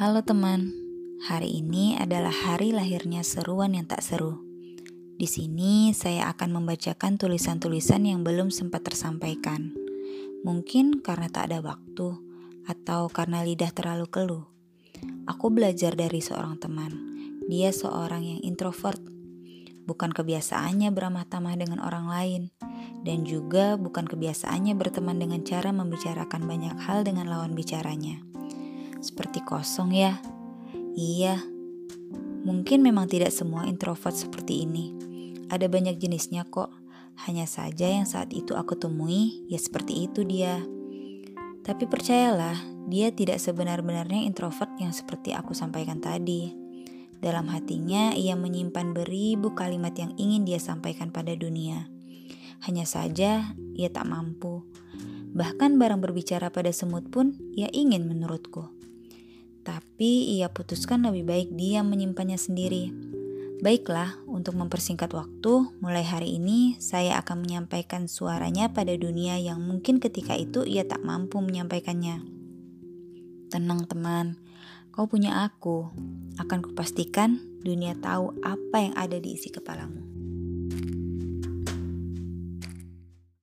Halo teman, hari ini adalah hari lahirnya seruan yang tak seru. Di sini saya akan membacakan tulisan-tulisan yang belum sempat tersampaikan. Mungkin karena tak ada waktu, atau karena lidah terlalu keluh. Aku belajar dari seorang teman. Dia seorang yang introvert. Bukan kebiasaannya beramah tamah dengan orang lain, dan juga bukan kebiasaannya berteman dengan cara membicarakan banyak hal dengan lawan bicaranya seperti kosong ya. Iya, mungkin memang tidak semua introvert seperti ini. Ada banyak jenisnya kok. Hanya saja yang saat itu aku temui, ya seperti itu dia. Tapi percayalah, dia tidak sebenar-benarnya introvert yang seperti aku sampaikan tadi. Dalam hatinya, ia menyimpan beribu kalimat yang ingin dia sampaikan pada dunia. Hanya saja, ia tak mampu. Bahkan barang berbicara pada semut pun, ia ingin menurutku. Tapi ia putuskan lebih baik dia menyimpannya sendiri. Baiklah, untuk mempersingkat waktu, mulai hari ini saya akan menyampaikan suaranya pada dunia yang mungkin ketika itu ia tak mampu menyampaikannya. Tenang teman, kau punya aku. Akan kupastikan dunia tahu apa yang ada di isi kepalamu.